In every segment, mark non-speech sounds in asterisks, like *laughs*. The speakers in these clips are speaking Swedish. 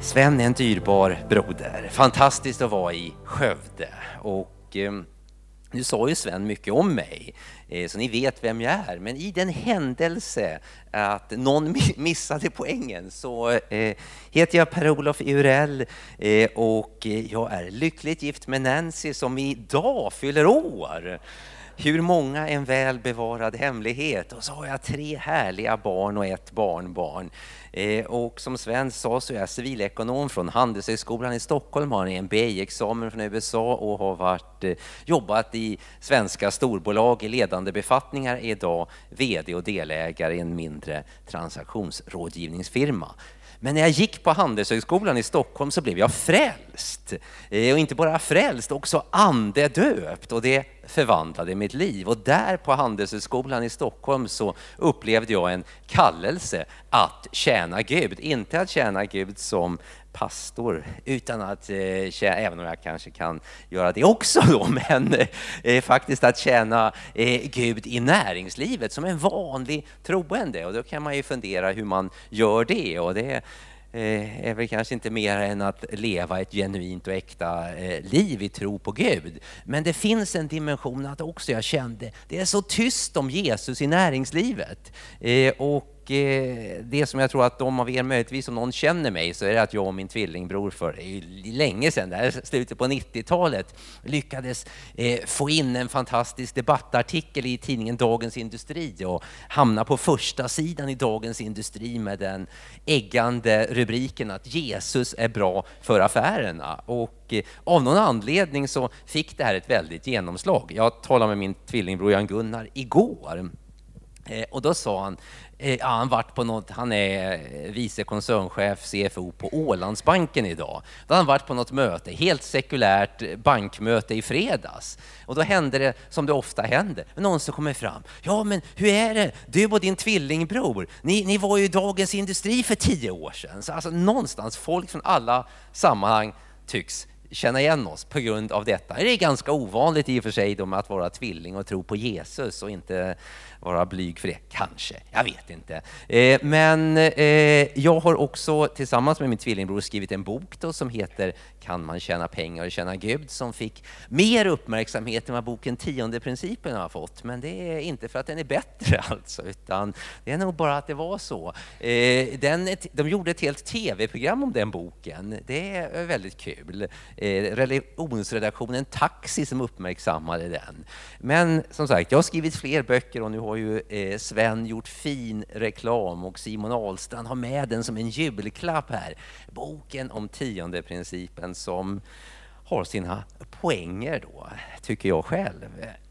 Sven är en dyrbar broder. Fantastiskt att vara i Skövde. Och, eh, nu sa ju Sven mycket om mig, eh, så ni vet vem jag är. Men i den händelse att någon *laughs* missade poängen så eh, heter jag Per-Olof Urell eh, och eh, jag är lyckligt gift med Nancy som idag fyller år. Hur många en väl bevarad hemlighet. Och så har jag tre härliga barn och ett barnbarn. Eh, och som Sven sa så är jag civilekonom från Handelshögskolan i Stockholm, har en MBA-examen från USA och har varit, eh, jobbat i svenska storbolag i ledande befattningar, är idag VD och delägare i en mindre transaktionsrådgivningsfirma. Men när jag gick på Handelshögskolan i Stockholm så blev jag frälst. Eh, och inte bara frälst, också andedöpt. Och det förvandlade mitt liv. Och där på Handelshögskolan i Stockholm så upplevde jag en kallelse att tjäna Gud. Inte att tjäna Gud som pastor, utan att eh, tjäna, även om jag kanske kan göra det också då, *laughs* men eh, faktiskt att tjäna eh, Gud i näringslivet som en vanlig troende. Och då kan man ju fundera hur man gör det. Och det Eh, är väl kanske inte mer än att leva ett genuint och äkta eh, liv i tro på Gud. Men det finns en dimension att också jag kände, det är så tyst om Jesus i näringslivet. Eh, och Eh, det som jag tror att de av er möjligtvis, om någon känner mig, så är det att jag och min tvillingbror för länge sedan, där slutet på 90-talet, lyckades eh, få in en fantastisk debattartikel i tidningen Dagens Industri och hamna på första sidan i Dagens Industri med den äggande rubriken att Jesus är bra för affärerna. Och eh, av någon anledning så fick det här ett väldigt genomslag. Jag talade med min tvillingbror Jan Gunnar igår Eh, och då sa han, eh, ja, han, varit på något, han är eh, vice koncernchef, CFO, på Ålandsbanken idag. Då har han varit på något möte, helt sekulärt bankmöte i fredags. Och då hände det som det ofta händer, någon som kommer fram. Ja, men hur är det? Du och din tvillingbror, ni, ni var ju i Dagens Industri för tio år sedan. Så alltså någonstans, folk från alla sammanhang tycks känna igen oss på grund av detta. Det är ganska ovanligt i och för sig då att vara tvilling och tro på Jesus och inte vara blyg för det. Kanske, jag vet inte. Eh, men eh, jag har också tillsammans med min tvillingbror skrivit en bok då, som heter Kan man tjäna pengar och tjäna Gud? som fick mer uppmärksamhet än vad boken Tionde principen har fått. Men det är inte för att den är bättre *laughs* alltså, utan det är nog bara att det var så. Eh, den, de gjorde ett helt tv-program om den boken. Det är väldigt kul. Eh, religionsredaktionen Taxi som uppmärksammade den. Men som sagt, jag har skrivit fler böcker och nu har ju eh, Sven gjort fin reklam och Simon Ahlstrand har med den som en julklapp här. Boken om tionde principen som har sina poänger då, tycker jag själv. *clears throat*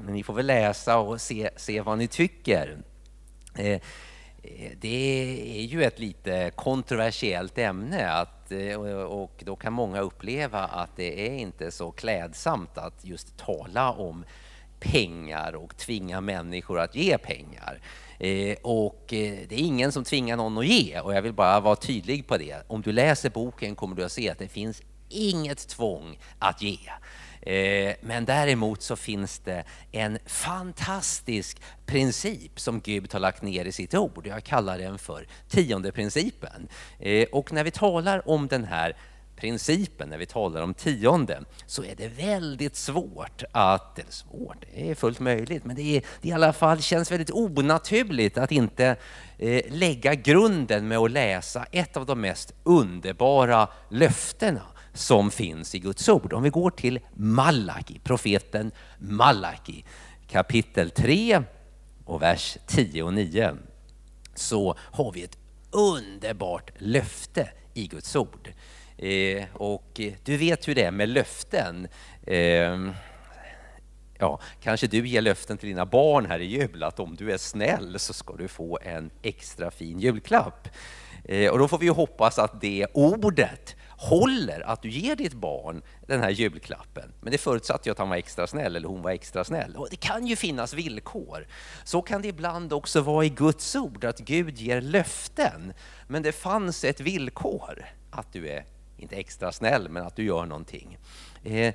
Men ni får väl läsa och se, se vad ni tycker. Eh, eh det är ju ett lite kontroversiellt ämne att, eh, och då kan många uppleva att det är inte så klädsamt att just tala om pengar och tvinga människor att ge pengar. Eh, och eh, det är ingen som tvingar någon att ge och jag vill bara vara tydlig på det. Om du läser boken kommer du att se att det finns inget tvång att ge. Eh, men däremot så finns det en fantastisk princip som Gud har lagt ner i sitt ord. Jag kallar den för tionde principen. Eh, och när vi talar om den här principen när vi talar om tionde så är det väldigt svårt att, eller svårt, det är fullt möjligt, men det, är, det i alla fall känns väldigt onaturligt att inte eh, lägga grunden med att läsa ett av de mest underbara löftena som finns i Guds ord. Om vi går till Malaki, profeten Malaki, kapitel 3 och vers 10 och 9, så har vi ett underbart löfte i Guds ord. Eh, och eh, du vet hur det är med löften. Ehm, ja, kanske du ger löften till dina barn här i jul att om du är snäll så ska du få en extra fin julklapp. Eh, och då får vi hoppas att det ordet håller att du ger ditt barn den här julklappen. Men det förutsatte ju att han var extra snäll eller hon var extra snäll. Och det kan ju finnas villkor. Så kan det ibland också vara i Guds ord, att Gud ger löften. Men det fanns ett villkor, att du är inte extra snäll, men att du gör någonting. Eh,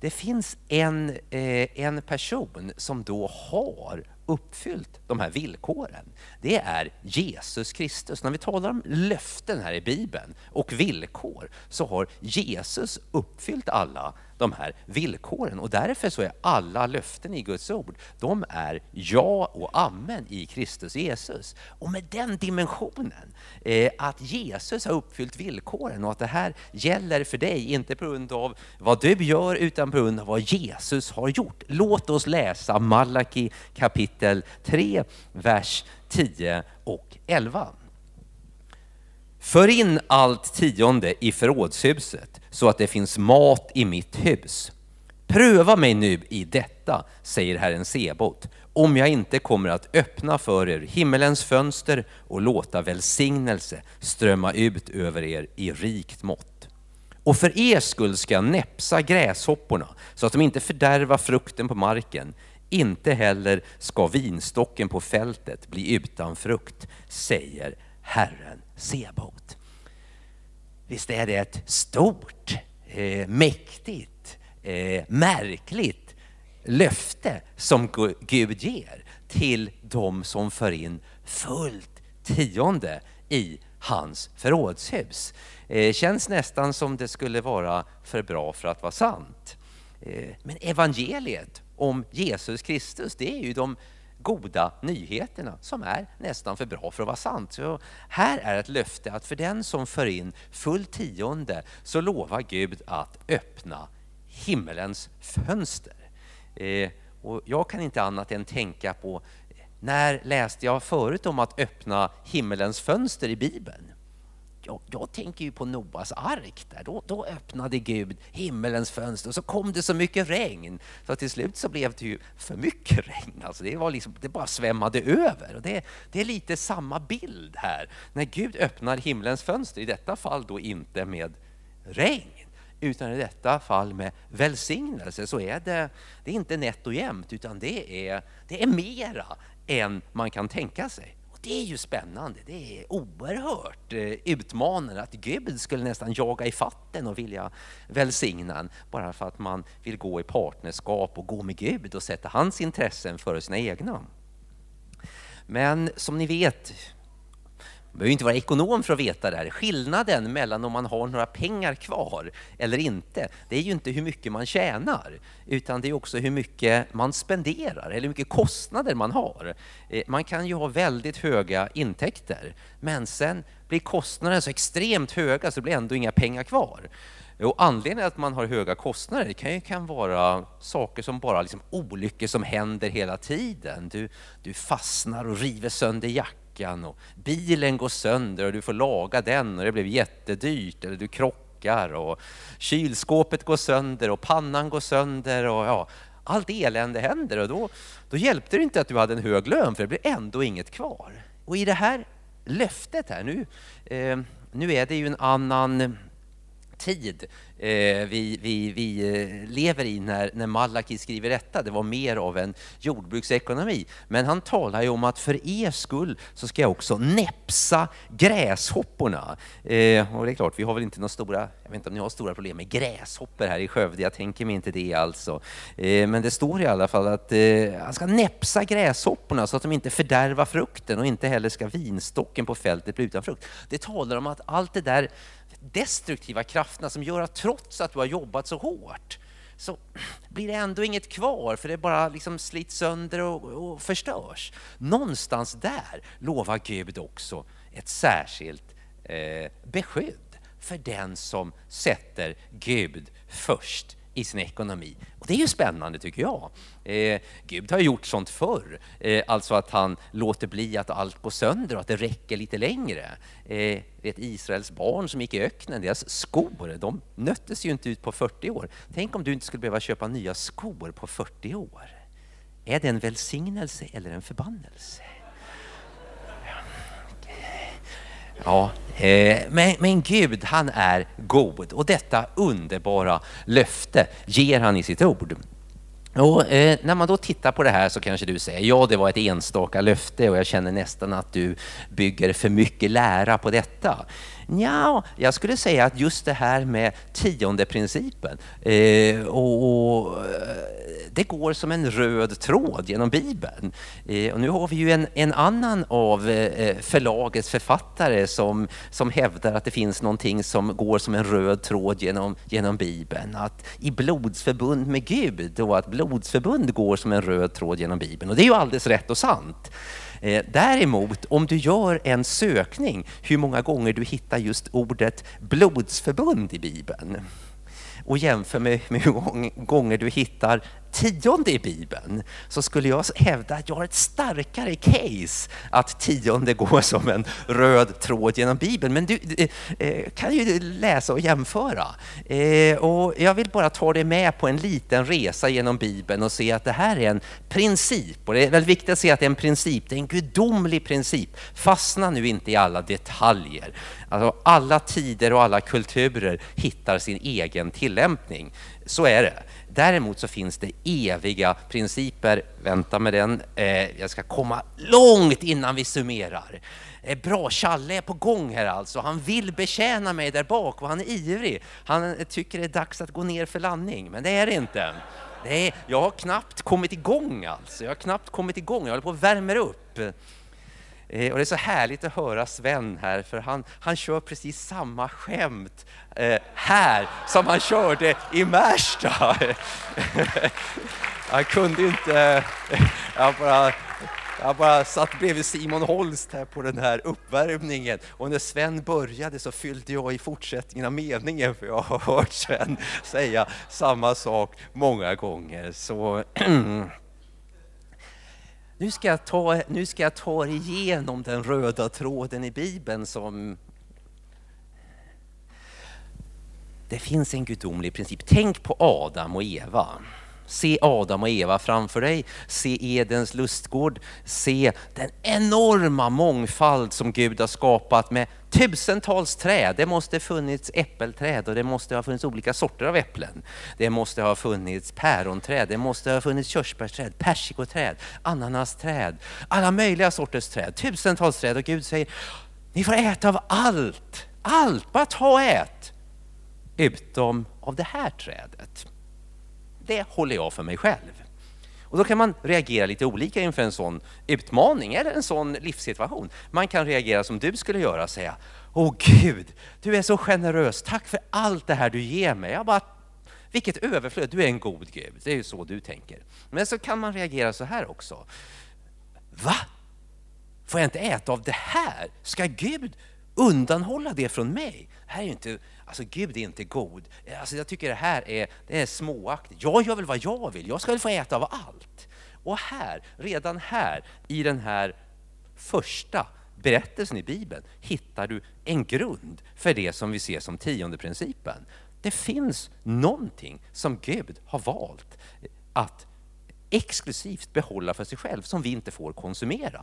det finns en, eh, en person som då har uppfyllt de här villkoren. Det är Jesus Kristus. När vi talar om löften här i Bibeln och villkor så har Jesus uppfyllt alla de här villkoren och därför så är alla löften i Guds ord, de är ja och amen i Kristus Jesus. Och med den dimensionen, eh, att Jesus har uppfyllt villkoren och att det här gäller för dig, inte på grund av vad du gör utan på grund av vad Jesus har gjort. Låt oss läsa Malaki kapitel 3, vers 10 och 11. För in allt tionde i förrådshuset så att det finns mat i mitt hus. Pröva mig nu i detta, säger Herren Sebot, om jag inte kommer att öppna för er himmelens fönster och låta välsignelse strömma ut över er i rikt mått. Och för er skull ska jag näpsa gräshopporna så att de inte fördärvar frukten på marken. Inte heller ska vinstocken på fältet bli utan frukt, säger Herren Sebot. Visst är det ett stort, eh, mäktigt, eh, märkligt löfte som Gud ger till de som för in fullt tionde i hans förrådshus. Eh, känns nästan som det skulle vara för bra för att vara sant. Eh, men evangeliet om Jesus Kristus, det är ju de goda nyheterna som är nästan för bra för att vara sant. Så här är ett löfte att för den som för in full tionde så lovar Gud att öppna himmelens fönster. Eh, och jag kan inte annat än tänka på när läste jag förut om att öppna himmelens fönster i Bibeln? Jag, jag, tänker ju på Noas ark. Där. Då, då öppnade Gud himmelens fönster och så kom det så mycket regn. Så till slut så blev det ju för mycket *laughs* regn. Alltså det, var liksom, det bara svämmade över. Och det, det är lite samma bild här. När Gud öppnar himmelens fönster, i detta fall då inte med regn utan i detta fall med välsignelse så är det, det är inte nätt och jämnt utan det är, det är mera än man kan tänka sig det är ju spännande. Det är oerhört eh, utmanande att Gud skulle nästan jaga i fatten och vilja välsigna en bara för att man vill gå i partnerskap och gå med Gud och sätta hans intressen före sina egna. Men som ni vet, man behöver inte vara ekonom för att veta det här. Skillnaden mellan om man har några pengar kvar eller inte, det är ju inte hur mycket man tjänar, utan det är också hur mycket man spenderar eller hur mycket kostnader man har. Eh, man kan ju ha väldigt höga intäkter, men sen blir kostnaderna så extremt höga så det blir ändå inga pengar kvar. Och anledningen att man har höga kostnader kan ju kan vara saker som bara liksom olyckor som händer hela tiden. Du, du fastnar och river sönder jackan jackan och bilen går sönder och du får laga den och det blev jättedyrt eller du krockar och kylskåpet går sönder och pannan går sönder och ja, allt elände händer och då, då hjälpte det inte att du hade en hög lön för det blev ändå inget kvar. Och i det här löftet här nu, eh, nu är det ju en annan tid eh, vi, vi, vi eh, lever i när, när Malaki skriver detta. Det var mer av en jordbruksekonomi. Men han talar ju om att för er skull så ska jag också näpsa gräshopporna. Eh, och det är klart, vi har väl inte några stora, jag vet inte om ni har stora problem med gräshoppor här i Skövde, jag tänker mig inte det alltså. Eh, men det står i alla fall att eh, han ska näpsa gräshopporna så att de inte fördärvar frukten och inte heller ska vinstocken på fältet bli utan frukt. Det talar om att allt det där destruktiva krafterna som gör att trots att du har jobbat så hårt så *clears throat* blir det ändå inget kvar för det bara liksom slits sönder och, och förstörs. Någonstans där lovar Gud också ett särskilt eh, beskydd för den som sätter Gud först i sin ekonomi. Och det är ju spännande tycker jag. Eh, Gud har gjort sånt förr, eh, alltså att han låter bli att allt går sönder och att det räcker lite längre. Eh, vet Israels barn som gick i öknen, deras skor, de nöttes ju inte ut på 40 år. Tänk om du inte skulle behöva köpa nya skor på 40 år. Är det en välsignelse eller en förbannelse? Ja, Eh, men, men Gud han är god och detta underbara löfte ger han i sitt ord. Och, eh, när man då tittar på det här så kanske du säger ja, det var ett enstaka löfte och jag känner nästan att du bygger för mycket lära på detta. Ja, jag skulle säga att just det här med tionde principen eh, och, och, eh, det går som en röd tråd genom Bibeln. Eh, och nu har vi ju en, en annan av eh, eh, förlagets författare som, som hävdar att det finns någonting som går som en röd tråd genom, genom Bibeln. Att i blodsförbund med Gud och att blodsförbund går som en röd tråd genom Bibeln. Och det är ju alldeles rätt och sant. Eh, däremot, om du gör en sökning hur många gånger du hittar just ordet blodsförbund i Bibeln. Och jämför med hur många gånger du hittar tionde i Bibeln så skulle jag hävda att jag har ett starkare case att tionde går *laughs* som en röd tråd genom Bibeln. Men du eh, eh, kan ju läsa och jämföra. Eh, och jag vill bara ta dig med på en liten resa genom Bibeln och se att det här är en princip. Och det är väldigt viktigt att se att det är en princip, det är en gudomlig princip. Fastna nu inte i alla detaljer. Alltså, alla tider och alla kulturer hittar sin egen tillämpning. Så är det. Däremot så finns det eviga principer. Vänta med den. Eh, jag ska komma långt innan vi summerar. Eh, bra, Challe är på gång här alltså. Han vill betjäna mig där bak och han är ivrig. Han tycker det är dags att gå ner för landning, men det är det inte. Nej, jag har knappt kommit igång alltså. Jag har knappt kommit igång. Jag håller på att värma upp. Eh, och det är så härligt att höra Sven här, för han, han kör precis samma skämt eh, här som han körde i Märsta. *laughs* han kunde inte... Eh, jag bara, jag bara satt bredvid Simon Holst här på den här uppvärmningen och när Sven började så fyllde jag i fortsättningen av meningen för jag har hört Sven säga samma sak många gånger. Så *clears throat* Nu ska, jag ta, nu ska jag ta igenom den röda tråden i Bibeln som... Det finns en gudomlig princip. Tänk på Adam och Eva. Se Adam och Eva framför dig, se Edens lustgård, se den enorma mångfald som Gud har skapat med tusentals träd. Det måste ha funnits äppelträd och det måste ha funnits olika sorter av äpplen. Det måste ha funnits päronträd, det måste ha funnits körsbärsträd, persikoträd, ananasträd, alla möjliga sorters träd. Tusentals träd och Gud säger, ni får äta av allt, allt, bara ta och ät. Utom av det här trädet det håller jag för mig själv. Och då kan man reagera lite olika inför en sån utmaning eller en sån livssituation. Man kan reagera som du skulle göra och säga Åh Gud, du är så generös, tack för allt det här du ger mig. Jag bara, vilket överflöd, du är en god Gud. Det är ju så du tänker. Men så kan man reagera så här också. Va? Får jag inte äta av det här? Ska Gud undanhålla det från mig? Det här är inte Alltså Gud är inte god. Alltså jag tycker det här är, det är småaktigt. Jag gör väl vad jag vill, jag ska väl få äta av allt. Och här, redan här, i den här första berättelsen i Bibeln, hittar du en grund för det som vi ser som tionde principen. Det finns någonting som Gud har valt att exklusivt behålla för sig själv, som vi inte får konsumera.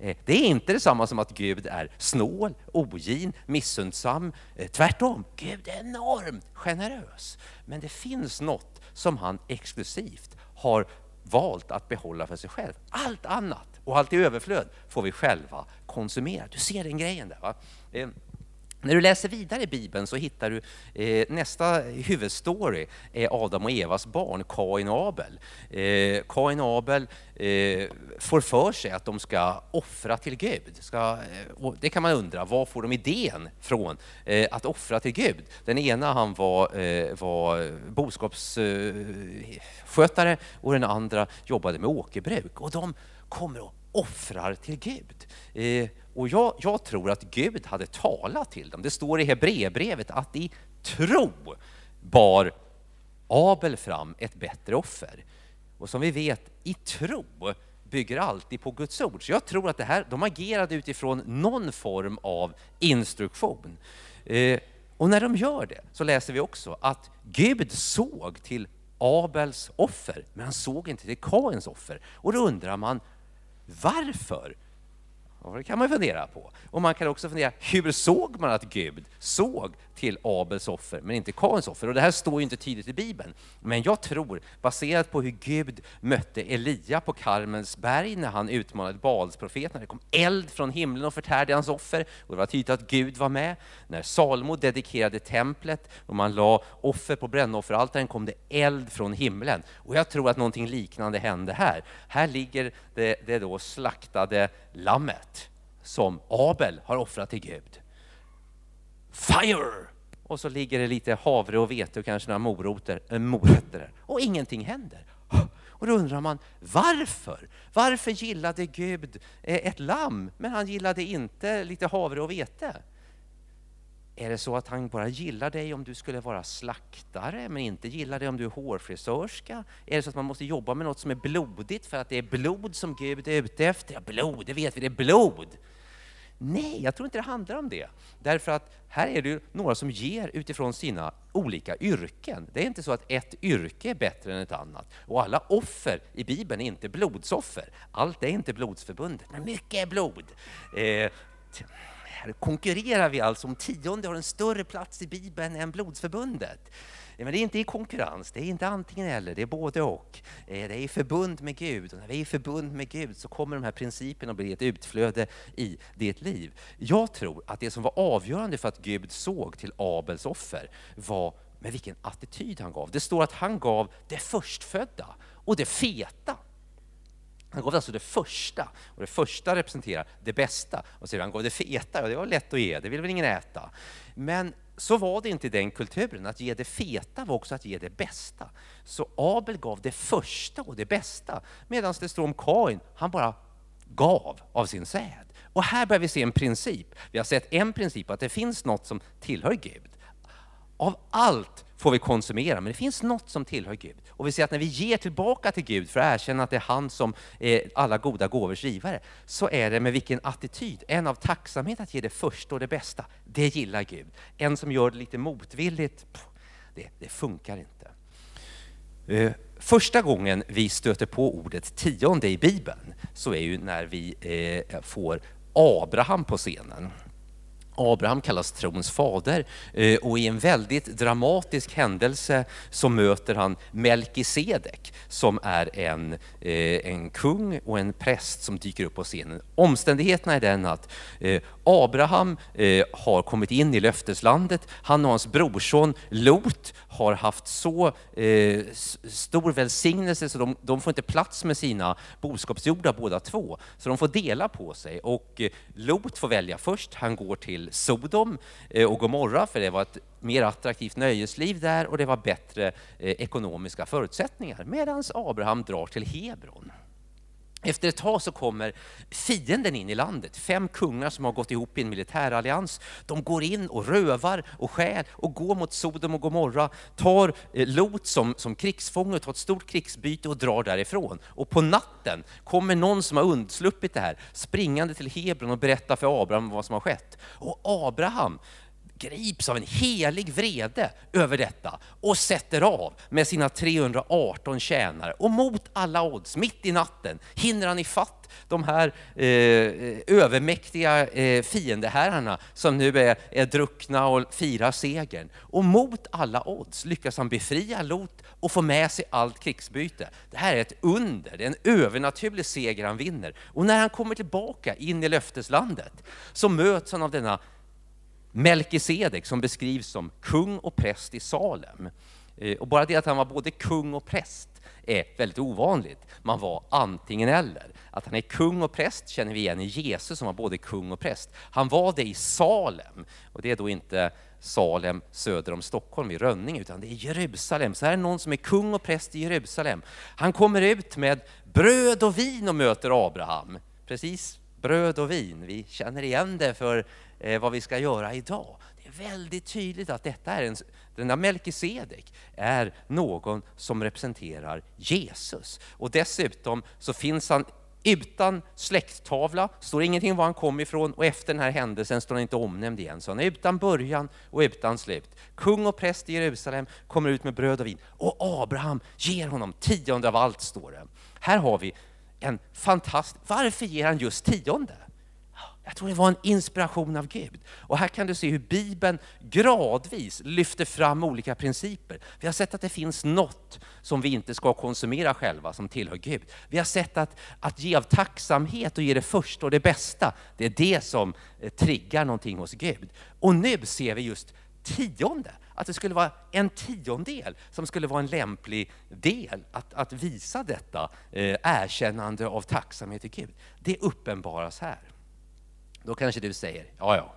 Eh, det är inte detsamma som att Gud är snål, ogin, missundsam. Eh, tvärtom, Gud är enormt generös. Men det finns något som han exklusivt har valt att behålla för sig själv. Allt annat och allt i överflöd får vi själva konsumera. Du ser den grejen där. Va? Eh, när du läser vidare i Bibeln så hittar du eh, nästa huvudstory är Adam och Evas barn, Kain och Abel. Eh, Kain och Abel eh, får för sig att de ska offra till Gud. Ska, eh, det kan man undra, var får de idén från eh, att offra till Gud? Den ena han var, eh, var boskapsskötare och den andra jobbade med åkerbruk. Och de kommer och offrar till Gud. Eh, och jag, jag, tror att Gud hade talat till dem. Det står i Hebreerbrevet att i tro bar Abel fram ett bättre offer. Och som vi vet, i tro bygger alltid på Guds ord. Så jag tror att det här, de agerade utifrån någon form av instruktion. Eh, och när de gör det så läser vi också att Gud såg till Abels offer, men han såg inte till Kains offer. Och då undrar man, varför? Och det kan man fundera på. Och man kan också fundera, hur såg man att Gud såg till Abels offer men inte Kains offer? Och det här står ju inte tydligt i Bibeln. Men jag tror, baserat på hur Gud mötte Elia på Karmens berg när han utmanade Baalsprofeterna, det kom eld från himlen och förtärde hans offer. Och det var tydligt att Gud var med. När Salomo dedikerade templet och man la offer på brännofferaltaren kom det eld från himlen. Och jag tror att någonting liknande hände här. Här ligger det, det då slaktade lammet som Abel har offrat till Gud. Fire! Och så ligger det lite havre och vete och kanske några moroter, äh, eh, morötter där. Och ingenting händer. Och då undrar man varför? Varför gillade Gud eh, ett lamm, men han gillade inte lite havre och vete? Är det så att han bara gillar dig om du skulle vara slaktare, men inte gillar dig om du är hårfrisörska? Är det så att man måste jobba med något som är blodigt för att det är blod som Gud är ute efter? Ja, blod, det vet vi, det är blod. Nej, jag tror inte det handlar om det. Därför att här är det ju några som ger utifrån sina olika yrken. Det är inte så att ett yrke är bättre än ett annat. Och alla offer i Bibeln är inte blodsoffer. Allt är inte blodsförbundet, men mycket är blod. Eh, här konkurrerar vi alltså om tionde har en större plats i Bibeln än blodsförbundet. Men det är inte i konkurrens, det är inte antingen eller, det är både och. Eh, det är i förbund med Gud och när vi är i förbund med Gud så kommer de här principerna att bli ett utflöde i ditt liv. Jag tror att det som var avgörande för att Gud såg till Abels offer var med vilken attityd han gav. Det står att han gav det förstfödda och det feta. Han gav alltså det första, och det första representerar det bästa. Och så han gav det feta, och det var lätt att ge, det vill väl ingen äta. Men så var det inte i den kulturen, att ge det feta var också att ge det bästa. Så Abel gav det första och det bästa, medan det står om Kain, han bara gav av sin säd. Och här börjar vi se en princip. Vi har sett en princip, att det finns något som tillhör Gud. Av allt får vi konsumera, men det finns något som tillhör Gud. Och vi ser att när vi ger tillbaka till Gud för att erkänna att det är han som är alla goda gåvors givare, så är det med vilken attityd? En av tacksamhet att ge det första och det bästa, det gillar Gud. En som gör det lite motvilligt, det, det funkar inte. Eh, första gången vi stöter på ordet tionde i Bibeln så är ju när vi eh, får Abraham på scenen. Abraham kallas trons fader eh, och i en väldigt dramatisk händelse så möter han Melkisedek som är en, eh, en kung och en präst som dyker upp på scenen. Omständigheterna är den att eh, Abraham har kommit in i löfteslandet. Han och hans brorson Lot har haft så stor välsignelse så de, de får inte plats med sina boskapsjordar båda två. Så de får dela på sig och Lot får välja först. Han går till Sodom eh, och Gomorra, för det var ett mer attraktivt nöjesliv där och det var bättre eh, ekonomiska förutsättningar, medan Abraham drar till Hebron. Efter ett tag så kommer fienden in i landet, fem kungar som har gått ihop i en militärallians. De går in och rövar och skär och går mot Sodom och Gomorra, tar eh, Lot som, som krigsfånge, tar ett stort krigsbyte och drar därifrån. Och på natten kommer någon som har undsluppit det här springande till Hebron och berättar för Abraham vad som har skett. Och Abraham grips av en helig vrede över detta och sätter av med sina 318 tjänare. Och mot alla odds, mitt i natten, hinner han ifatt de här eh, övermäktiga eh, fiendeherrarna som nu är, är druckna och firar segern. Och mot alla odds lyckas han befria Lot och få med sig allt krigsbyte. Det här är ett under, det är en övernaturlig seger han vinner. Och när han kommer tillbaka in i löfteslandet så möts han av denna Melkisedek som beskrivs som kung och präst i Salem. Eh, och bara det att han var både kung och präst är väldigt ovanligt. Man var antingen eller. Att han är kung och präst känner vi igen i Jesus som var både kung och präst. Han var det i Salem, och det är då inte Salem söder om Stockholm i Rönninge, utan det är Jerusalem. Så här är någon som är kung och präst i Jerusalem. Han kommer ut med bröd och vin och möter Abraham. Precis, bröd och vin. Vi känner igen det för eh, vad vi ska göra idag. Det är väldigt tydligt att detta är en, denna Melkisedek är någon som representerar Jesus. Och dessutom så finns han utan släkttavla, står ingenting om var han kom ifrån och efter den här händelsen står han inte omnämnd igen. Så han är utan början och utan slut. Kung och präst i Jerusalem kommer ut med bröd och vin och Abraham ger honom tionde av allt, står det. Här har vi en fantastisk... Varför ger han just tionde? Jag tror det var en inspiration av Gud. Och här kan du se hur Bibeln gradvis lyfter fram olika principer. Vi har sett att det finns något som vi inte ska konsumera själva, som tillhör Gud. Vi har sett att, att ge av tacksamhet och ge det första och det bästa, det är det som eh, triggar någonting hos Gud. Och nu ser vi just tionde, att det skulle vara en tiondel som skulle vara en lämplig del att, att visa detta eh, erkännande av tacksamhet till Gud. Det uppenbaras här. Då kanske du säger, ja ja,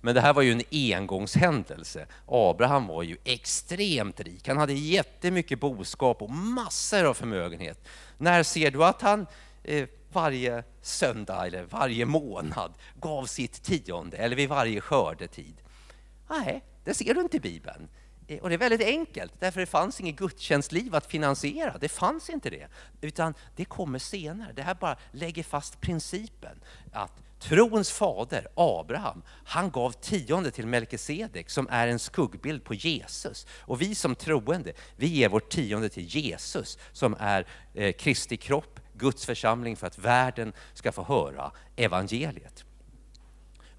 men det här var ju en engångshändelse. Abraham var ju extremt rik. Han hade jättemycket boskap och massor av förmögenhet. När ser du att han eh, varje söndag eller varje månad gav sitt tionde eller vid varje skördetid? Nej, det ser du inte i Bibeln. Eh, och det är väldigt enkelt, därför det fanns inget gudstjänstliv att finansiera. Det fanns inte det. Utan det kommer senare. Det här bara lägger fast principen att trons fader, Abraham, han gav tionde till Melkisedek som är en skuggbild på Jesus. Och vi som troende, vi ger vårt tionde till Jesus som är eh, Kristi kropp, Guds församling för att världen ska få höra evangeliet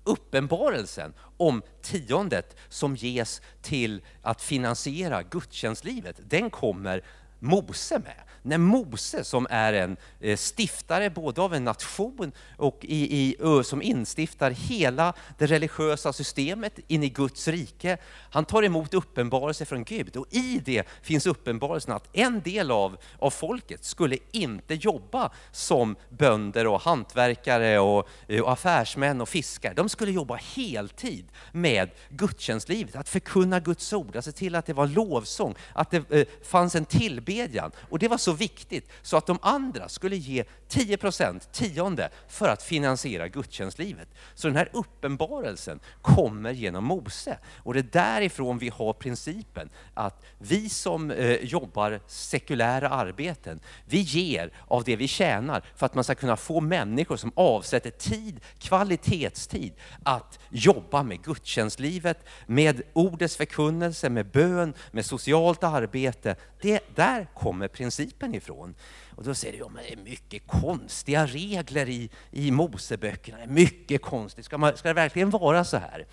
uppenbarelsen om tiondet som ges till att finansiera gudstjänstlivet, den kommer Mose med när Mose, som är en eh, stiftare både av en nation och i, i, som instiftar hela det religiösa systemet in i Guds rike, han tar emot uppenbarelse från Gud. Och i det finns uppenbarelsen att en del av, av folket skulle inte jobba som bönder och hantverkare och, eh, och affärsmän och fiskare. De skulle jobba heltid med gudstjänstlivet, att förkunna Guds ord, att se till att det var lovsång, att det eh, fanns en tillbedjan. Och det var så viktigt så att de andra skulle ge 10 procent, tionde, för att finansiera gudstjänstlivet. Så den här uppenbarelsen kommer genom Mose. Och det är därifrån vi har principen att vi som eh, jobbar sekulära arbeten, vi ger av det vi tjänar för att man ska kunna få människor som avsätter tid, kvalitetstid, att jobba med gudstjänstlivet, med ordets förkunnelse, med bön, med socialt arbete. Det, där kommer principen ifrån. Och då säger du, ja, men det är mycket konstiga regler i, i Moseböckerna. Mycket konstigt. Ska, man, ska det verkligen vara så här?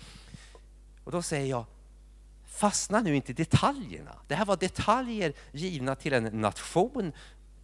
Och då säger jag, fastna nu inte i detaljerna. Det här var detaljer givna till en nation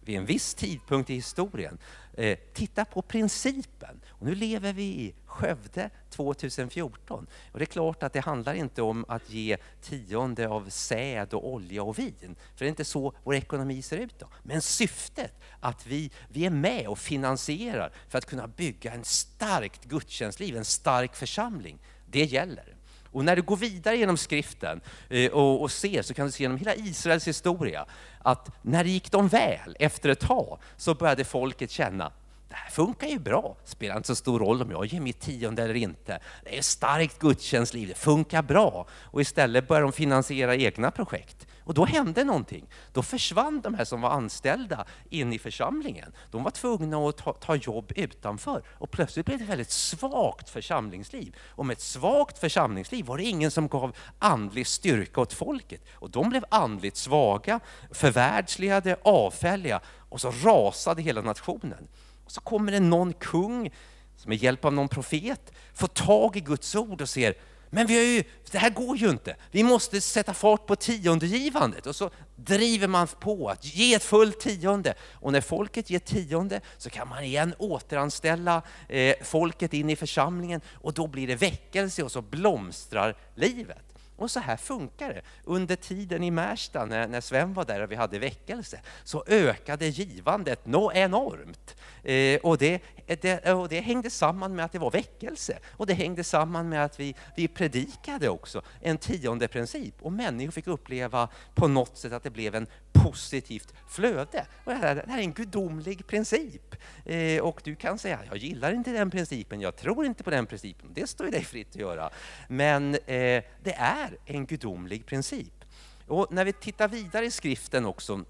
vid en viss tidpunkt i historien. Eh, titta på principen. Och nu lever vi i Skövde 2014. Och det är klart att det handlar inte om att ge tionde av säd och olja och vin. För det är inte så vår ekonomi ser ut. Då. Men syftet att vi, vi är med och finansierar för att kunna bygga en starkt gudstjänstliv, en stark församling. Det gäller. Och när du går vidare genom skriften eh, och ser så kan du se genom hela Israels historia att när det gick dem väl efter ett tag så började folket känna det här funkar ju bra. Spelar inte så stor roll om jag ger mitt tionde eller inte. Det är starkt gudstjänstliv, det funkar bra. Och istället börjar de finansiera egna projekt. Och då hände någonting. Då försvann de här som var anställda in i församlingen. De var tvungna att ta, ta jobb utanför. Och plötsligt blev det ett väldigt svagt församlingsliv. Och med ett svagt församlingsliv var det ingen som gav andlig styrka åt folket. Och de blev andligt svaga, förvärldsligade, avfälliga. Och så rasade hela nationen. Och så kommer det någon kung som med hjälp av någon profet får tag i Guds ord och ser men vi har ju, det här går ju inte. Vi måste sätta fart på tiondegivandet. Och så driver man på att ge ett fullt tionde. Och när folket ger tionde så kan man igen återanställa eh, folket in i församlingen och då blir det väckelse och så blomstrar livet. Och så här funkar det. Under tiden i Märsta, när, när Sven var där och vi hade väckelse, så ökade givandet nå enormt. Eh, och, det, det, och det hängde samman med att det var väckelse. Och det hängde samman med att vi, vi predikade också en tionde princip. Och människor fick uppleva på något sätt att det blev en positivt flöde. Och det, här, det här är en gudomlig princip. Eh, och du kan säga, jag gillar inte den principen, jag tror inte på den principen. Det står dig fritt att göra. Men eh, det är en gudomlig princip. Och när vi tittar vidare i skriften också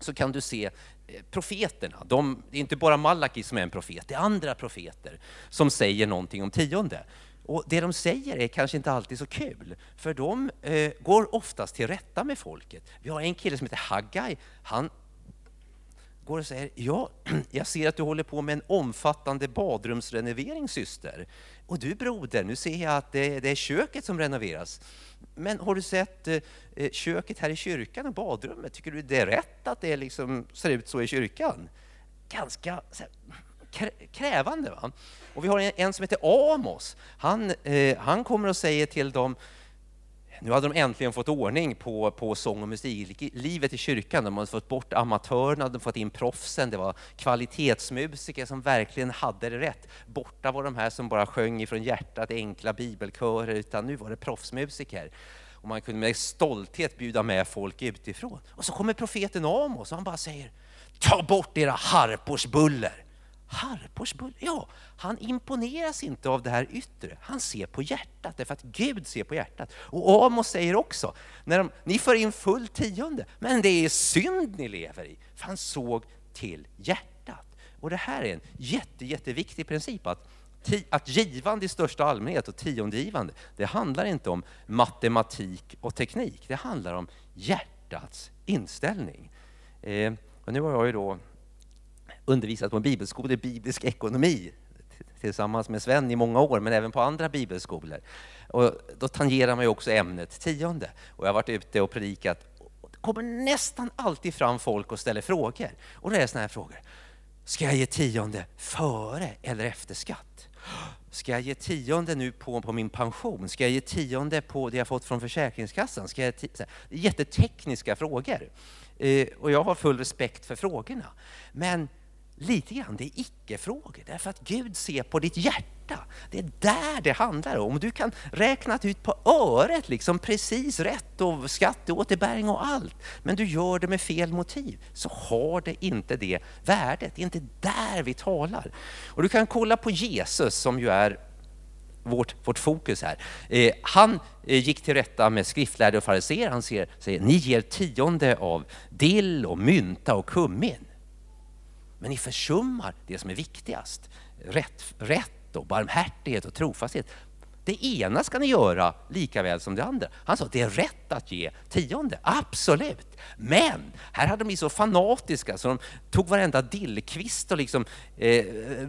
så kan du se profeterna. De, det är inte bara Malaki som är en profet, det är andra profeter som säger någonting om tionde. Och det de säger är kanske inte alltid så kul, för de eh, går oftast till rätta med folket. Vi har en kille som heter Haggai. Han går och säger, ja, *clears throat* jag ser att du håller på med en omfattande badrumsrenovering syster. Och du broder, nu ser jag att det, det är köket som renoveras. Men har du sett eh, eh köket här i kyrkan och badrummet? Tycker du det är rätt att det liksom ser ut så i kyrkan? Ganska här, krävande. Va? Och vi har en, en som heter Amos. Han, eh, han kommer och säger till dem nu hade de äntligen fått ordning på, på sång och musiklivet i kyrkan. De hade fått bort amatörerna, de fått in proffsen. Det var kvalitetsmusiker som verkligen hade det rätt. Borta var de här som bara sjöng ifrån hjärtat, enkla bibelkörer, utan nu var det proffsmusiker. Och man kunde med stolthet bjuda med folk utifrån. Och så kommer profeten Amos och han bara säger, ta bort era harpors buller. Harpors buller? Ja, han imponeras inte av det här yttre. Han ser på hjärtat, därför att Gud ser på hjärtat. Och Amos säger också, när de, ni för in full tionde, men det är synd ni lever i. För han såg till hjärtat. Och det här är en jätte, jätteviktig princip, att, att givande i största allmänhet och tiondegivande, det handlar inte om matematik och teknik. Det handlar om hjärtats inställning. Eh, och nu har jag ju då undervisat på en bibelskola i biblisk ekonomi tillsammans med Sven i många år, men även på andra bibelskolor. Och då tangerar man ju också ämnet tionde. Och jag har varit ute och predikat. Det kommer nästan alltid fram folk och ställer frågor. Och det är sådana här frågor. Ska jag ge tionde före eller efter skatt? Ska jag ge tionde nu på, på min pension? Ska jag ge tionde på det jag fått från Försäkringskassan? Ska jag det är jättetekniska frågor. Eh, och jag har full respekt för frågorna. Men lite grann det är icke-frågor, därför att Gud ser på ditt hjärta. Det är där det handlar om. Du kan räkna ut på öret liksom precis rätt och skatteåterbäring och allt, men du gör det med fel motiv, så har det inte det värdet. Det är inte där vi talar. Och du kan kolla på Jesus som ju är vårt, vårt fokus här. Eh, han eh, gick till rätta med skriftlärde och fariséer. Han ser, säger, ni ger tionde av dill och mynta och kummin. Men ni försummar det som är viktigast. Rätt, rätt och barmhärtighet och trofasthet. Det ena ska ni göra lika väl som det andra. Han sa att det är rätt att ge tionde, absolut. Men här hade de blivit så fanatiska så de tog varenda dillkvist och liksom, eh, eh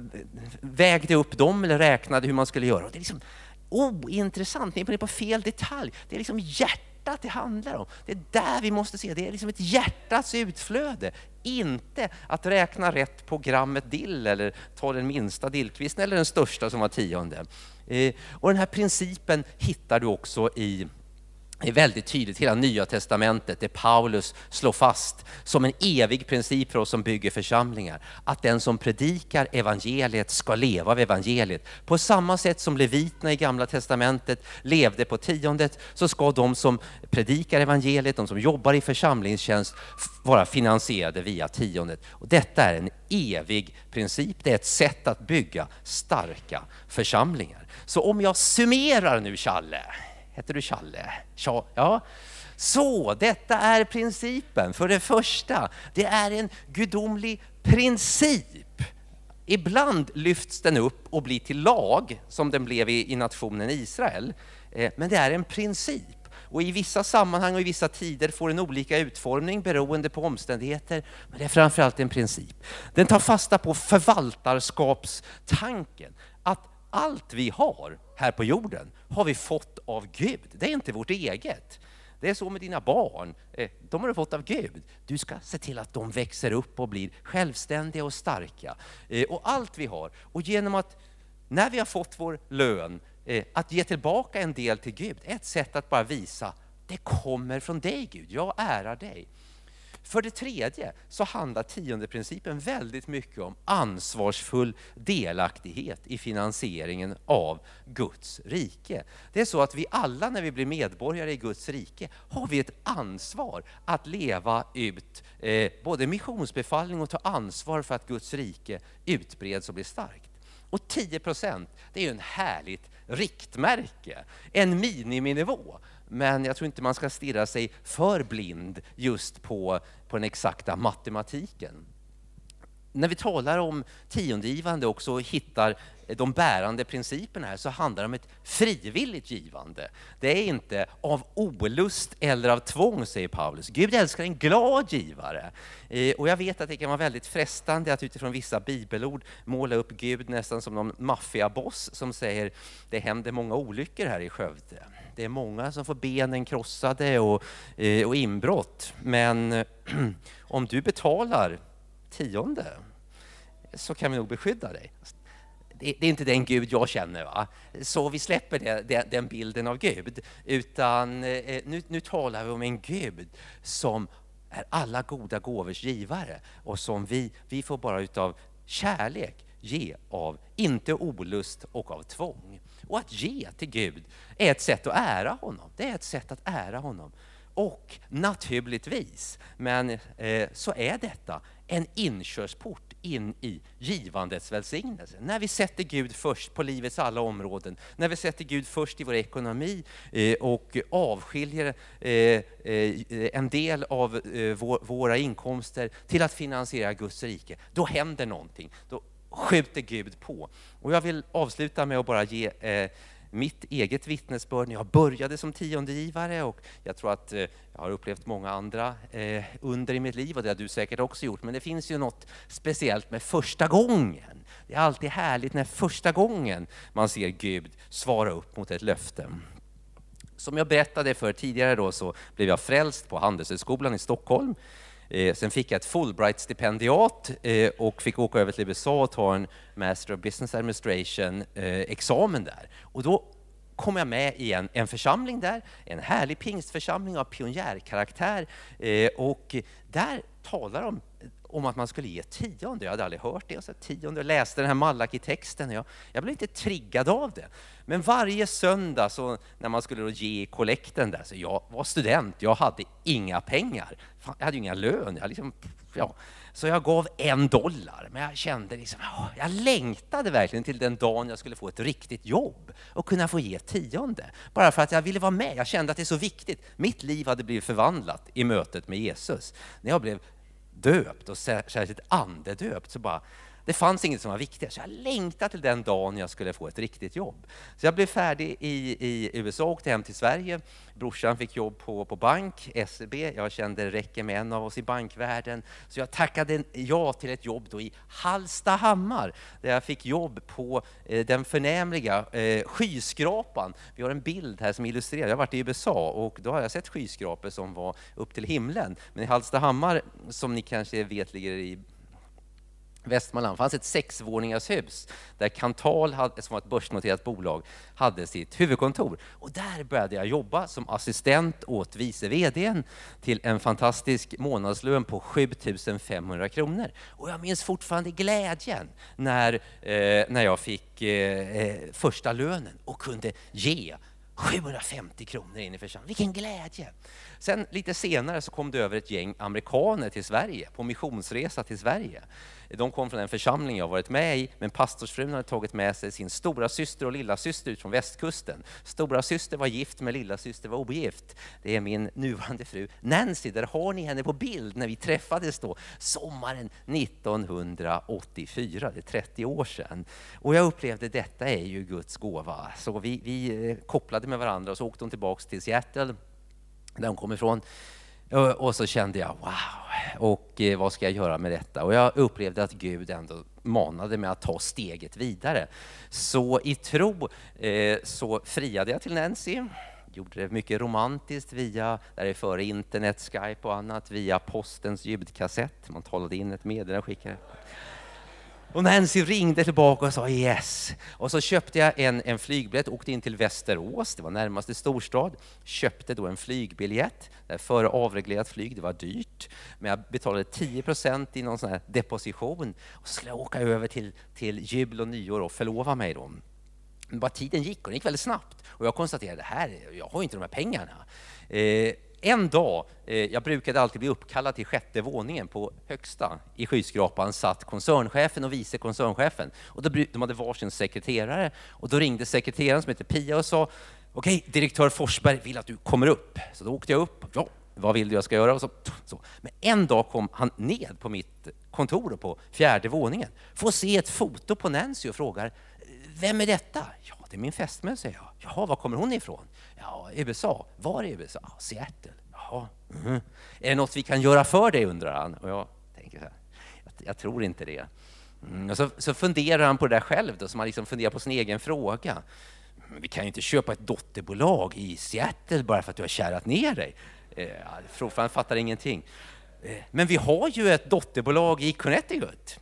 vägde upp dem eller räknade hur man skulle göra. det är liksom ointressant, ni är på fel detalj. Det är liksom hjärtat det handlar om. Det är där vi måste se, det är liksom ett hjärtats utflöde. Inte att räkna rätt på grammet dill eller ta den minsta dillkvisten eller den största som var tionde. Eh, och den här principen hittar du också i det är väldigt tydligt, hela Nya Testamentet, det Paulus slår fast som en evig princip för oss som bygger församlingar. Att den som predikar evangeliet ska leva av evangeliet. På samma sätt som leviterna i Gamla Testamentet levde på tiondet, så ska de som predikar evangeliet, de som jobbar i församlingstjänst, vara finansierade via tiondet. Och detta är en evig princip, det är ett sätt att bygga starka församlingar. Så om jag summerar nu, Challe, Heter du Challe? Ja. Så, detta är principen. För det första, det är en gudomlig princip. Ibland lyfts den upp och blir till lag, som den blev i, i nationen Israel. Eh, men det är en princip. Och i vissa sammanhang och i vissa tider får den olika utformning beroende på omständigheter. Men det är framförallt en princip. Den tar fasta på förvaltarskapstanken. Att allt vi har här på jorden har vi fått av Gud. Det är inte vårt eget. Det är så med dina barn. Eh, de har du fått av Gud. Du ska se till att de växer upp och blir självständiga och starka. Eh, och allt vi har. Och genom att, när vi har fått vår lön, eh, att ge tillbaka en del till Gud, ett sätt att bara visa, det kommer från dig Gud, jag ärar dig. För det tredje så handlar tiondeprincipen väldigt mycket om ansvarsfull delaktighet i finansieringen av Guds rike. Det är så att vi alla när vi blir medborgare i Guds rike har vi ett ansvar att leva ut eh, både missionsbefallning och ta ansvar för att Guds rike utbreds och blir starkt. Och 10 procent, det är ju en härligt riktmärke, en miniminivå. Men jag tror inte man ska stirra sig för blind just på, på den exakta matematiken. när vi talar om tiondegivande och hittar de bärande principerna här så handlar det om ett frivilligt givande. Det är inte av olust eller av tvång, säger Paulus. Gud älskar en glad givare. Eh, och jag vet att det kan vara väldigt frestande att utifrån vissa bibelord måla upp Gud nästan som någon maffiaboss som säger det händer många olyckor här i Skövde. Det är många som får benen krossade och, eh, och inbrott. Men *clears throat* om du betalar tionde så kan vi nog beskydda dig. Det, är inte den Gud jag känner. Va? Så vi släpper det, den bilden av Gud. Utan eh, nu, nu talar vi om en Gud som är alla goda gåvors givare och som vi, vi får bara utav kärlek ge av, inte olust och av tvång. Och att ge till Gud är ett sätt att ära honom. Det är ett sätt att ära honom. Och naturligtvis, men eh, så är detta en inkörsport in i givandets välsignelse. När vi sätter Gud först på livets alla områden, när vi sätter Gud först i vår ekonomi eh, och avskiljer eh, eh en del av eh, vår, våra inkomster till att finansiera Guds rike, då händer någonting. Då skjuter Gud på. Och jag vill avsluta med att bara ge eh, mitt eget vittnesbörd när jag började som tiondegivare och jag tror att eh, jag har upplevt många andra eh, under i mitt liv och det har du säkert också gjort. Men det finns ju något speciellt med första gången. Det är alltid härligt när första gången man ser Gud svara upp mot ett löfte. Som jag berättade för tidigare då så blev jag frälst på Handelshögskolan i Stockholm. Eh, sen fick jag ett Fulbright-stipendiat eh, och fick åka över till USA och ta en Master of Business Administration-examen eh, där. Och då kom jag med i en, en församling där, en härlig pingstförsamling av pionjärkaraktär. Och där talar de om att man skulle ge tionde. Jag hade aldrig hört det. Så tionde och läste den här Malaki-texten. Jag, jag blev inte triggad av det. Men varje söndag så, när man skulle ge kollekten där, så jag var student, jag hade inga pengar. Jag hade ju inga lön. Jag liksom, ja. Så jag gav en dollar, men jag kände liksom, jag längtade verkligen till den dagen jag skulle få ett riktigt jobb och kunna få ge tionde. Bara för att jag ville vara med. Jag kände att det är så viktigt. Mitt liv hade blivit förvandlat i mötet med Jesus. När jag blev döpt och särskilt andedöpt så bara det fanns inget som var viktigare, så jag längtade till den dagen jag skulle få ett riktigt jobb. Så jag blev färdig i, i USA och åkte hem till Sverige. Brorsan fick jobb på, på bank, SEB. Jag kände det räcker med en av oss i bankvärlden. Så jag tackade ja till ett jobb då i Hallstahammar, där jag fick jobb på eh, den förnämliga eh, skyskrapan. Vi har en bild här som illustrerar, jag har varit i USA och då har jag sett skyskrapor som var upp till himlen. Men i Hallstahammar, som ni kanske vet ligger i Västmanland fanns ett sexvåningars hus där Kantal, som var ett börsnoterat bolag, hade sitt huvudkontor. Och där började jag jobba som assistent åt vice VDn till en fantastisk månadslön på 7500 kronor. Och jag minns fortfarande glädjen när, eh, när jag fick eh, eh första lönen och kunde ge 750 kronor in i församlingen. Vilken glädje! Sen lite senare så kom det över ett gäng amerikaner till Sverige på missionsresa till Sverige. De kom från en församling jag varit med i, men pastorsfrun hade tagit med sig sin stora syster och lilla syster ut från västkusten. Stora syster var gift, men lilla syster var ogift. Det är min nuvarande fru Nancy. Där har ni henne på bild när vi träffades då, sommaren 1984. Det är 30 år sedan. Och jag upplevde detta är ju Guds gåva. Så vi, vi eh, kopplade med varandra och så åkte hon tillbaks till Seattle, där hon kom ifrån. Och så kände jag wow, och eh, vad ska jag göra med detta? Och jag upplevde att Gud ändå manade mig att ta steget vidare. Så i tro eh, så friade jag till Nancy, gjorde det mycket romantiskt via, där är före internet, Skype och annat, via postens ljudkassett. Man talade in ett meddelande och skickade. Och Nancy ringde tillbaka och sa yes. Och så köpte jag en, en flygbiljett, åkte in till Västerås, det var närmaste storstad. Köpte då en flygbiljett, före avreglerat flyg, det var dyrt. Men jag betalade 10 procent i någon sån här deposition. Och så skulle jag åka över till, till jul och nyår och förlova mig då. Men bara tiden gick och den gick väldigt snabbt. Och jag konstaterade, här, jag har inte de här pengarna. Eh, en dag, eh, jag brukade alltid bli uppkallad till sjätte våningen på högsta i skyskrapan satt koncernchefen och vice koncernchefen. Och då, de hade varsin sekreterare och då ringde sekreteraren som heter Pia och sa Okej, okay, direktör Forsberg vill att du kommer upp. Så då åkte jag upp. Ja, vad vill du jag ska göra? Och så, så. Men en dag kom han ned på mitt kontor på fjärde våningen. Får se ett foto på Nancy och frågar Vem är detta? Ja, det är min fästmö, säger jag. Jaha, var kommer hon ifrån? Ja, USA. Var i USA? Seattle. Jaha. Mm. Är det något vi kan göra för dig, undrar han. Och jag tänker så här, jag, jag tror inte det. Mm. Och så, så, funderar han på det där själv, då, så man liksom funderar på sin egen fråga. Vi kan ju inte köpa ett dotterbolag i Seattle bara för att du har kärat ner dig. Eh, han fattar ingenting. Eh, men vi har ju ett dotterbolag i Connecticut.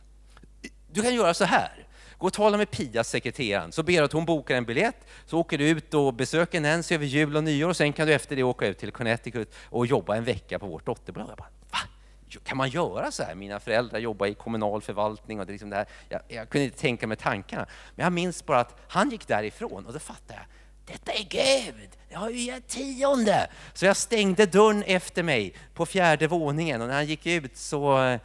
Du kan göra så här. Gå och tala med Pia, sekreteraren, så ber du att hon bokar en biljett. Så åker du ut och besöker Nancy över jul och nyår och sen kan du efter det åka ut till Connecticut och jobba en vecka på vårt dotterbolag. Jag bara, Va? Kan man göra så här? Mina föräldrar jobbar i kommunal förvaltning och det liksom det här. Jag, jag kunde inte tänka mig tankarna. Men jag minns bara att han gick därifrån och då fattade jag detta är Gud, jag har ju gett tionde. Så jag stängde dörren efter mig på fjärde våningen och när han gick ut så eh,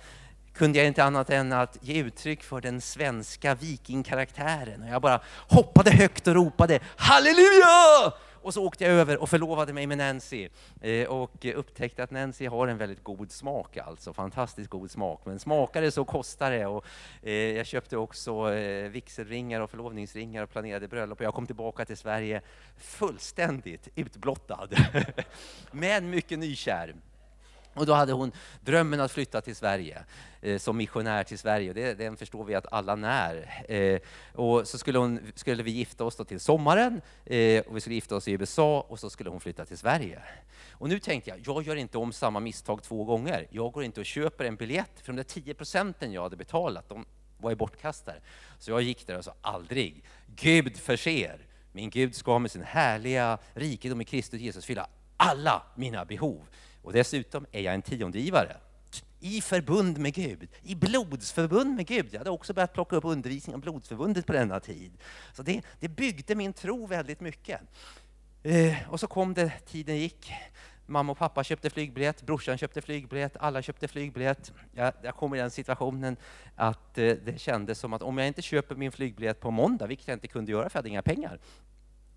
kunde jag inte annat än att ge uttryck för den svenska vikingkaraktären. Jag bara hoppade högt och ropade halleluja! Och så åkte jag över och förlovade mig med Nancy eh, och upptäckte att Nancy har en väldigt god smak, alltså fantastiskt god smak. Men smakar det så kostar det. Och, eh, jag köpte också eh, vigselringar och förlovningsringar och planerade bröllop. Och jag kom tillbaka till Sverige fullständigt utblottad, *laughs* men mycket nykär. Och då hade hon drömmen att flytta till Sverige, eh, som missionär till Sverige. Det, den förstår vi att alla när. Eh, och så skulle, hon, skulle vi gifta oss till sommaren, eh, och vi skulle gifta oss i USA, och så skulle hon flytta till Sverige. Och nu tänkte jag, jag gör inte om samma misstag två gånger. Jag går inte och köper en biljett, för de där 10 procenten jag hade betalat, de var ju bortkastade. Så jag gick där och sa, aldrig, Gud förser. Min Gud ska med sin härliga rikedom i Kristus Jesus fylla alla mina behov. Och dessutom är jag en tiondegivare i förbund med Gud, i blodsförbund med Gud. Jag hade också börjat plocka upp undervisning om blodsförbundet på denna tid. Så det, det byggde min tro väldigt mycket. Eh, och så kom det, tiden gick. Mamma och pappa köpte flygbiljett, brorsan köpte flygbiljett, alla köpte flygbiljett. Jag, jag kom i den situationen att eh, det kändes som att om jag inte köper min flygbiljett på måndag, vilket jag inte kunde göra för jag hade inga pengar,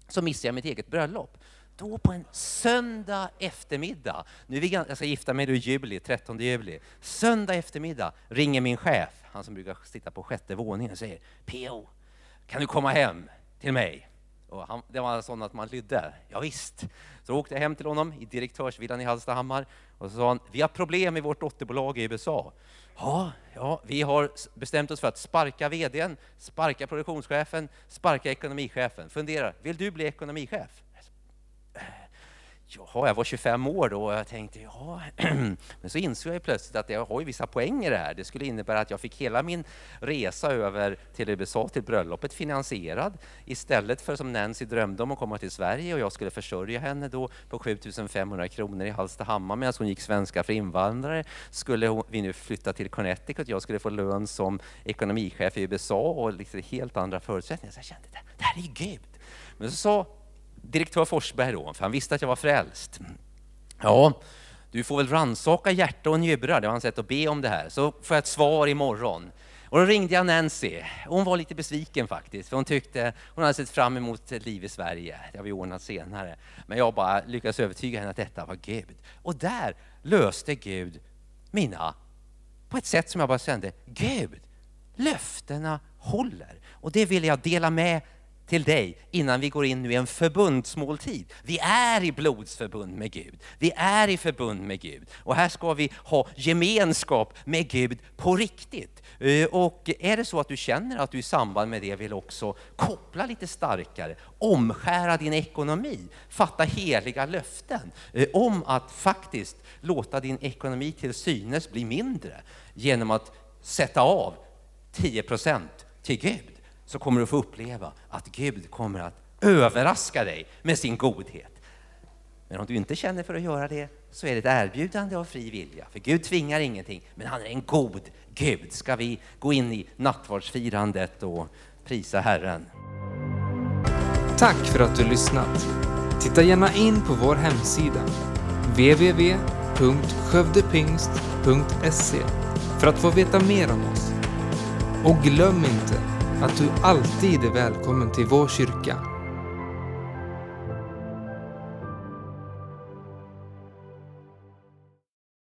så missar jag mitt eget bröllop då på en söndag eftermiddag, nu är vi, jag ska gifta mig i juli, 13 juli, söndag eftermiddag ringer min chef, han som brukar sitta på sjätte våningen och säger P.O. kan du komma hem till mig? Och han, det var sån att man lydde. Ja, visst. Så åkte jag hem till honom i direktörsvillan i Hallstahammar och så sa han, vi har problem i vårt dotterbolag i USA. Ja, ja, vi har bestämt oss för att sparka vdn, sparka produktionschefen, sparka ekonomichefen. Fundera, vill du bli ekonomichef? Eh, jaha, jag var 25 år då och jag tänkte, ja, *clears throat* men så insåg jag plötsligt att jag har ju vissa poänger här. Det skulle innebära att jag fick hela min resa över till USA, till bröllopet, finansierad istället för som Nancy drömde om att komma till Sverige och jag skulle försörja henne då på 7500 kronor i Hallstahammar medan hon gick svenska för invandrare. Skulle vi nu flytta till Connecticut, jag skulle få lön som ekonomichef i USA och liksom helt andra förutsättningar. Så jag kände, det här är ju Gud. Men så sa direktör Forsberg då, för han visste att jag var frälst. Ja, du får väl ransaka hjärta och njurar, det var hans sätt att be om det här, så får jag ett svar imorgon. Och då ringde jag Nancy. Hon var lite besviken faktiskt, för hon tyckte hon hade sett fram emot ett liv i Sverige. Det har vi ordnat senare. Men jag bara lyckades övertyga henne att detta var Gud. Och där löste Gud mina, på ett sätt som jag bara kände, Gud, löftena håller. Och det vill jag dela med till dig innan vi går in i en förbundsmåltid. Vi är i blodsförbund med Gud. Vi är i förbund med Gud. Och här ska vi ha gemenskap med Gud på riktigt. Eh, och är det så att du känner att du i samband med det vill också koppla lite starkare, omskära din ekonomi, fatta heliga löften eh, om att faktiskt låta din ekonomi till synes bli mindre genom att sätta av 10 procent till Gud så kommer du få uppleva att Gud kommer att överraska dig med sin godhet. Men om du inte känner för att göra det så är det ett erbjudande av fri vilja. För Gud tvingar ingenting, men han är en god Gud. Ska vi gå in i nattvardsfirandet och prisa Herren? Tack för att du lyssnat. Titta gärna in på vår hemsida www.skövdepingst.se för att få veta mer om oss. Och glöm inte att du alltid är välkommen till vår kyrka.